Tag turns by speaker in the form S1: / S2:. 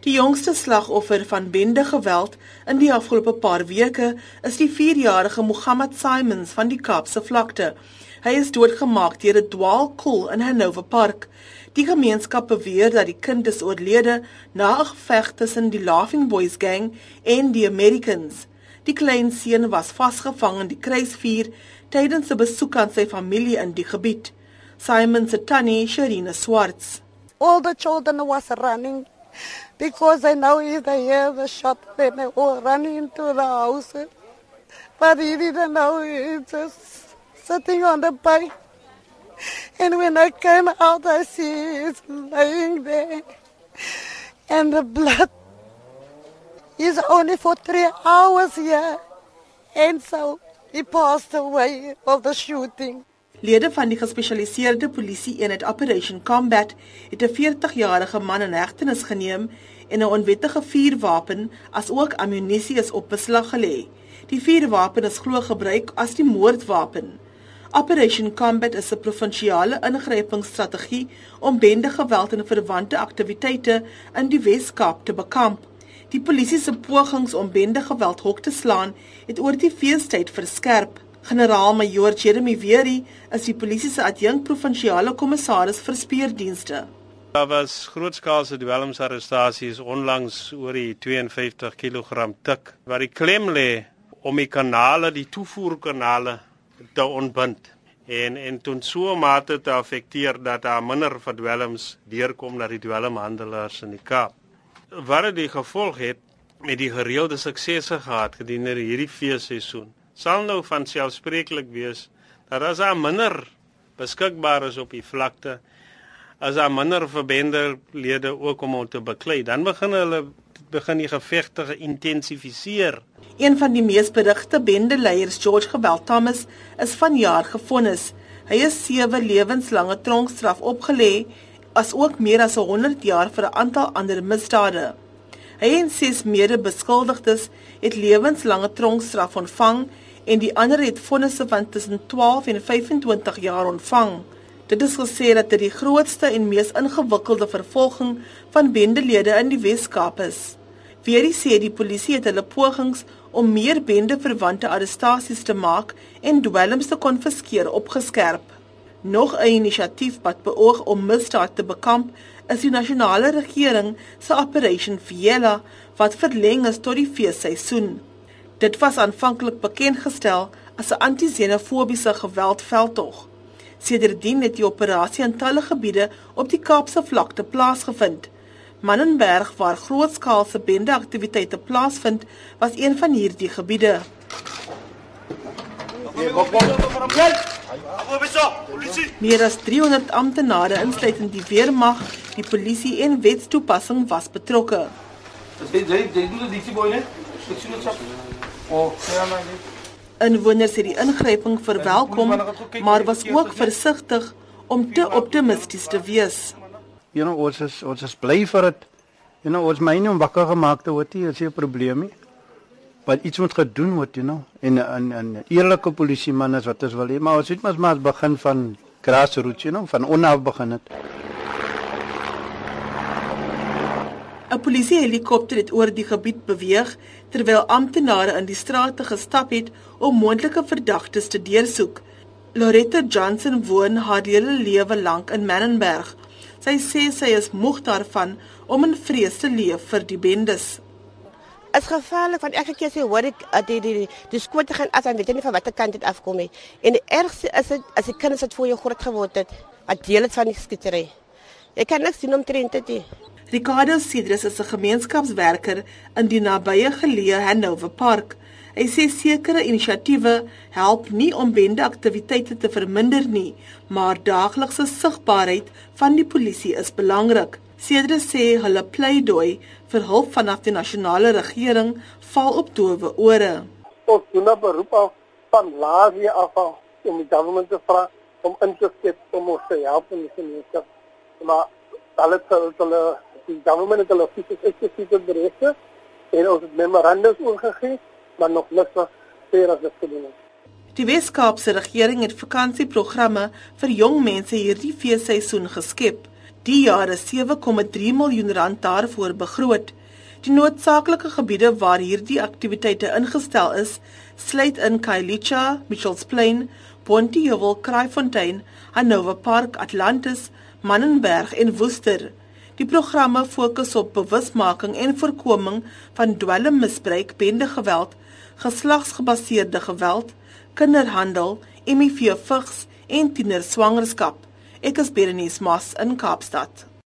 S1: Die jongste slagoffer van bende geweld in die afgelope paar weke is die 4-jarige Mohammed Simons van die Kaapse vlakte. Hy is doodgemaak deur 'n dwaalkoel in Hanover Park. Die gemeenskap beweer dat die kind is oorlede na 'n geveg tussen die Laughing Boys gang en die Americans. Die klein seun was vasgevang in die kruisvuur tydens 'n besoek aan sy familie in die gebied. Simons se tannie, Sharina Swarts.
S2: All the children was running because I know if they hear the shot, then they all run into the house. But he didn't know he's just sitting on the bike. And when I came out, I see he's laying there. And the blood is only for three hours here. And so he passed away of the shooting.
S1: Lede van die gespesialiseerde polisie-eenheid Operation Combat het 'n 40-jarige man in hegtenis geneem en 'n onwettige vuurwapen asook ammunisie is op beslag gelê. Die vuurwapen is glo gebruik as die moordwapen. Operation Combat is 'n provinsiale ingrypingsstrategie om bende geweld en verwante aktiwiteite in die Wes-Kaap te bekamp. Die polisie se pogings om bende geweld hok te slaan het oor die feestyd verskerp. Generaal-majoor Jeremy Weery is die polisie se adjunk provinsiale kommissaris vir speurdienste.
S3: Daar was grootskaalse dwelmsarrestasies onlangs oor die 52 kg tik waar die klem lê om die kanale, die toevoerkanale te ontbind en en tot so mate te affekteer dat daar minder verdwelms deurkom na die dwelmhandelaars in die Kaap. Wat dit gevolg het met die gereelde suksese gehad gedurende hierdie feesseisoen sal nou van selfspreeklik wees dat as daar minder beskikbaar is op die vlakte as daar minder verbenderlede ook om te beklei dan begin hulle begin die gevegte geïntensifiseer
S1: een van die mees berigte bendeleiers George Gebel Thomas is vanjaar gefonnis. Hy is 7 lewenslange tronkstraf opgelê as ook meer as 100 jaar vir 'n aantal ander misdade. Hy en ses mede-beskuldigdes het lewenslange tronkstraf ontvang en die ander het vonnisse van tussen 12 en 25 jaar ontvang. Dit is gesê dat dit die grootste en mees ingewikkelde vervolging van bendelede in die Wes-Kaap is. Weerie sê die polisie het hulle pogings om meer bendeverwante arrestasies te maak en dwelms te konfiskeer opgeskerp. Nog 'n inisiatief wat beoog om misdaad te bekamp, is die nasionale regering se Operation Fiela wat verleng is tot die feesseisoen. Dit was aanvanklik bekend gestel as 'n anti-xenofobiese geweldveldtog. Sedertdien het die operasie in talle gebiede op die Kaapse vlakte plaasgevind. Mannenberg waar grootskaalse bendeaktiwiteite plaasvind, was een van hierdie gebiede. Meer as 300 amptenare insluitend die weermag, die polisie en wetstoepassing was betrokke. Dit dit dit doen die boy net. Inwoners het die ingryping verwelkom, maar was ook versigtig om te optimisties te wees.
S4: You know, ons is ons is bly vir dit. You know, ons myne om wakker gemaak te word, is 'n probleem nie. Wat iets moet gedoen word, you know, en 'n 'n eerlike polisieman is wat ons wil hê, maar ons moet maar begin van grassroots, you know, van onaf begin het.
S1: 'n Polisiehelikopter het oor die gebied beweeg terwyl amptenare in die strate gestap het om moontlike verdagtes te deursoek. Loretta Johnson woon haar hele lewe lank in Mannenberg. Sy sê sy is moeg daarvan om in vrees te leef vir die bendes.
S5: Dit is gevaarlik want elke keer sê hoor ek dat die die die, die skote gaan as aan weet jy nie van watter kant dit afkom nie. En die ergste is dit as die kinders wat voor jou groot geword het, wat deel het van die skietery. Ek kan niks doen om te rente dit.
S1: Ricardo Cedrus is 'n gemeenskapswerker in die nabye geleë Hanover Park. Hy sê sekere inisiatiewe help nie om bendeaktiwiteite te verminder nie, maar daaglikse sigbaarheid van die polisie is belangrik. Cedrus sê hulle pleidooi vir hulp vanaf die nasionale regering val op dowe ore.
S6: Ons doen 'n beroep af van laasie af om die regering te vra om in te skep om ons te help in die gemeenskap. Maar hulle sal hulle die government het hulle fisies eksplisiet bereikte en ons het memorandums oorgegee, maar nog niks was fair as dit gedoen het.
S1: Die Weskaapse regering het vakansieprogramme vir jong mense hierdie feesseisoen geskep. Die jaar is 7,3 miljoen rand daarvoor begroot. Die noodsaaklike gebiede waar hierdie aktiwiteite ingestel is, sluit in Kailicha, Mitchells Plain, Bonteheuwel, Kraaifontein, Hanover Park, Atlantis, Mannenberg en Woester. Die programme fokus op bewusmaking en voorkoming van dwelmmisbruik, bendegeweld, geslagsgebaseerde geweld, kinderhandel, HIV, vigs en tienerswangerskap. Ek is Berenice Moss in Kaapstad.